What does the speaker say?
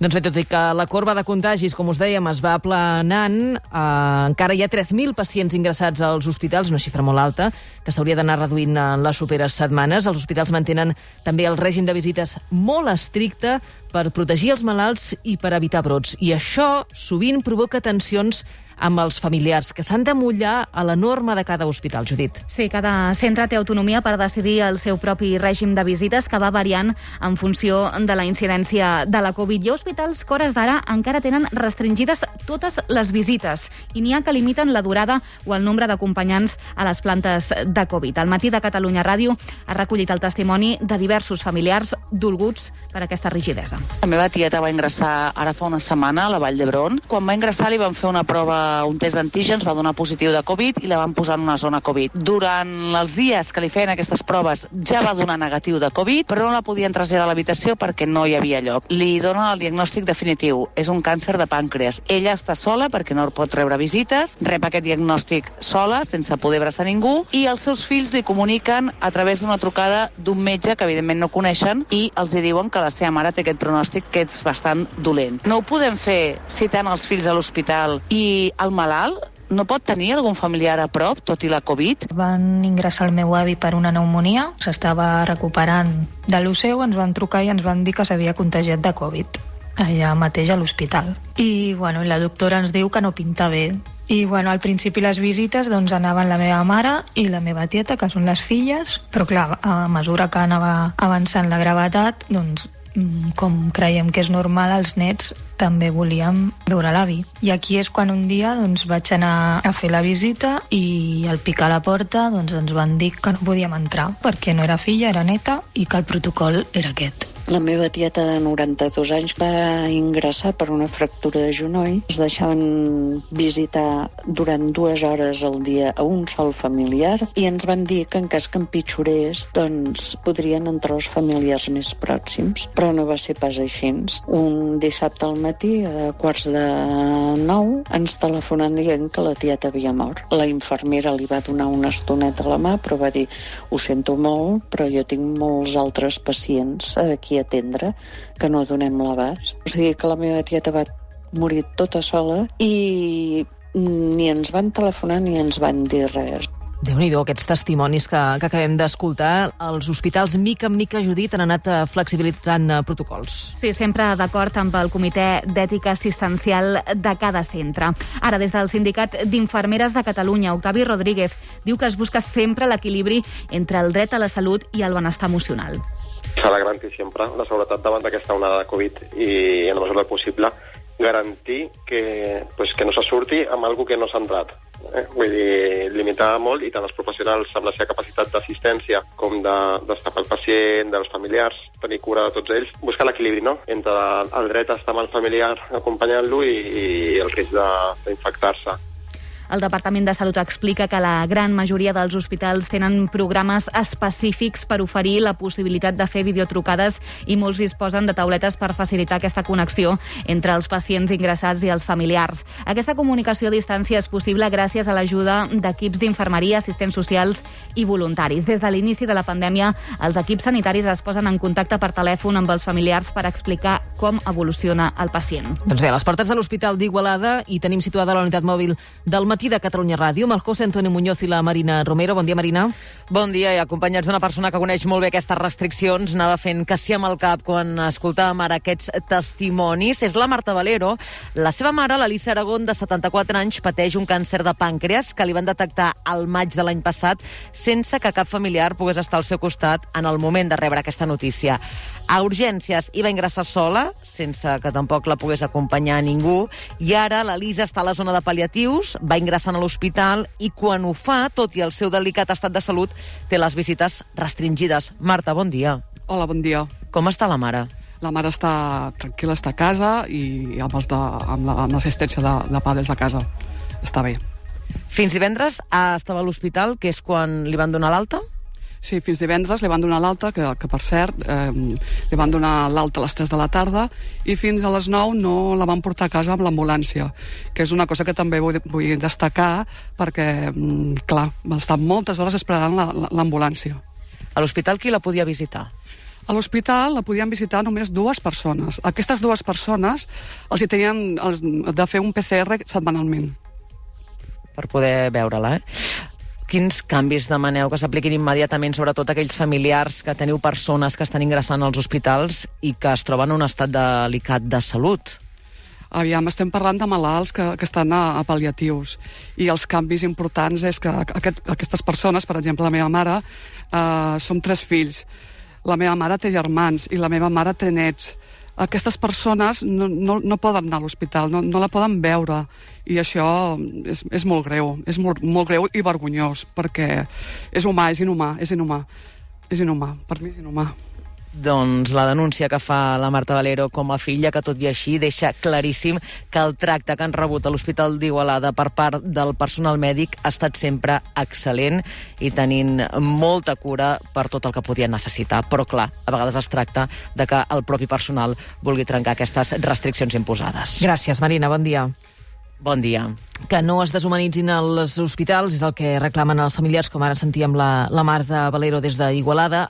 Doncs bé, tot i que la corba de contagis, com us dèiem, es va aplanant, eh, encara hi ha 3.000 pacients ingressats als hospitals, una xifra molt alta, que s'hauria d'anar reduint en les properes setmanes. Els hospitals mantenen també el règim de visites molt estricte per protegir els malalts i per evitar brots. I això sovint provoca tensions amb els familiars, que s'han de mullar a la norma de cada hospital, Judit. Sí, cada centre té autonomia per decidir el seu propi règim de visites, que va variant en funció de la incidència de la Covid. Hi ha hospitals que hores d'ara encara tenen restringides totes les visites i n'hi ha que limiten la durada o el nombre d'acompanyants a les plantes de Covid. Al matí de Catalunya Ràdio ha recollit el testimoni de diversos familiars dolguts per aquesta rigidesa. La meva tieta va ingressar ara fa una setmana a la Vall d'Hebron. Quan va ingressar li van fer una prova un test d'antígens, va donar positiu de Covid i la van posar en una zona Covid. Durant els dies que li feien aquestes proves ja va donar negatiu de Covid, però no la podien traslladar a l'habitació perquè no hi havia lloc. Li donen el diagnòstic definitiu. És un càncer de pàncreas. Ella està sola perquè no pot rebre visites, rep aquest diagnòstic sola, sense poder abraçar ningú, i els seus fills li comuniquen a través d'una trucada d'un metge que evidentment no coneixen i els hi diuen que la seva mare té aquest pronòstic que és bastant dolent. No ho podem fer citant els fills a l'hospital i el malalt no pot tenir algun familiar a prop, tot i la Covid? Van ingressar el meu avi per una pneumonia, s'estava recuperant de l'UCEU, ens van trucar i ens van dir que s'havia contagiat de Covid allà mateix a l'hospital. I bueno, la doctora ens diu que no pinta bé. I bueno, al principi les visites doncs, anaven la meva mare i la meva tieta, que són les filles, però clar, a mesura que anava avançant la gravetat, doncs com creiem que és normal, els nets també volíem veure l'avi. I aquí és quan un dia doncs, vaig anar a fer la visita i al picar a la porta doncs, ens van dir que no podíem entrar perquè no era filla, era neta i que el protocol era aquest. La meva tieta de 92 anys va ingressar per una fractura de genoll. Es deixaven visitar durant dues hores al dia a un sol familiar i ens van dir que en cas que empitjorés doncs podrien entrar els familiars més pròxims, però no va ser pas així. Un dissabte al matí, a quarts de nou, ens telefonen dient que la tieta havia mort. La infermera li va donar una estoneta a la mà, però va dir ho sento molt, però jo tinc molts altres pacients aquí atendre que no donem l'abast. O sigui que la meva tieta va morir tota sola i ni ens van telefonar ni ens van dir res déu nhi aquests testimonis que, que acabem d'escoltar. Els hospitals, mica en mica, Judit, han anat eh, flexibilitzant eh, protocols. Sí, sempre d'acord amb el Comitè d'Ètica Assistencial de cada centre. Ara, des del Sindicat d'Infermeres de Catalunya, Octavi Rodríguez diu que es busca sempre l'equilibri entre el dret a la salut i el benestar emocional. S'ha de garantir sempre la seguretat davant d'aquesta onada de Covid i, en la mesura possible, garantir que, pues, que no se surti amb algú que no s'ha entrat. Eh? Vull dir, limitar molt i tant els professionals amb la seva capacitat d'assistència com de, pel pacient, dels familiars, tenir cura de tots ells, buscar l'equilibri no? entre el dret a estar amb el familiar acompanyant-lo i, i el risc d'infectar-se. El Departament de Salut explica que la gran majoria dels hospitals tenen programes específics per oferir la possibilitat de fer videotrucades i molts disposen de tauletes per facilitar aquesta connexió entre els pacients ingressats i els familiars. Aquesta comunicació a distància és possible gràcies a l'ajuda d'equips d'infermeria, assistents socials i voluntaris. Des de l'inici de la pandèmia, els equips sanitaris es posen en contacte per telèfon amb els familiars per explicar com evoluciona el pacient. Doncs bé, a les portes de l'Hospital d'Igualada hi tenim situada la unitat mòbil del matí de Catalunya Ràdio, amb el José Antonio Muñoz i la Marina Romero. Bon dia, Marina. Bon dia, i acompanyats d'una persona que coneix molt bé aquestes restriccions, anava fent que sí amb el cap quan escoltàvem ara aquests testimonis. És la Marta Valero. La seva mare, l'Alissa Aragón, de 74 anys, pateix un càncer de pàncreas que li van detectar al maig de l'any passat sense que cap familiar pogués estar al seu costat en el moment de rebre aquesta notícia. A urgències hi va ingressar sola, sense que tampoc la pogués acompanyar ningú, i ara la Lisa està a la zona de paliatius, va ingressant a l'hospital i quan ho fa, tot i el seu delicat estat de salut, té les visites restringides. Marta, bon dia. Hola, bon dia. Com està la mare? La mare està tranquil·la, està a casa i amb, els de, amb, la, l'assistència de, de padres a casa. Està bé. Fins divendres estava a l'hospital, que és quan li van donar l'alta? Sí, fins divendres li van donar l'alta, que, que per cert eh, li van donar l'alta a les 3 de la tarda i fins a les 9 no la van portar a casa amb l'ambulància, que és una cosa que també vull, vull destacar perquè, mm, clar, va estar moltes hores esperant l'ambulància. A l'hospital qui la podia visitar? A l'hospital la podien visitar només dues persones. Aquestes dues persones els hi tenien els, de fer un PCR setmanalment. per poder veure-la, eh? Quins canvis demaneu que s'apliquin immediatament, sobretot aquells familiars que teniu persones que estan ingressant als hospitals i que es troben en un estat delicat de salut? Aviam, estem parlant de malalts que, que estan a, a pal·liatius i els canvis importants és que aquest, aquestes persones, per exemple, la meva mare, eh, som tres fills. La meva mare té germans i la meva mare té nets. Aquestes persones no, no, no poden anar a l'hospital, no, no la poden veure i això és, és molt greu, és molt, molt greu i vergonyós perquè és humà, és inhumà, és inhumà. És inhumà, per mi és inhumà. Doncs la denúncia que fa la Marta Valero com a filla, que tot i així deixa claríssim que el tracte que han rebut a l'Hospital d'Igualada per part del personal mèdic ha estat sempre excel·lent i tenint molta cura per tot el que podien necessitar. Però, clar, a vegades es tracta de que el propi personal vulgui trencar aquestes restriccions imposades. Gràcies, Marina, bon dia. Bon dia. Que no es deshumanitzin els hospitals és el que reclamen els familiars, com ara sentíem la, la Marta Valero des d'Igualada.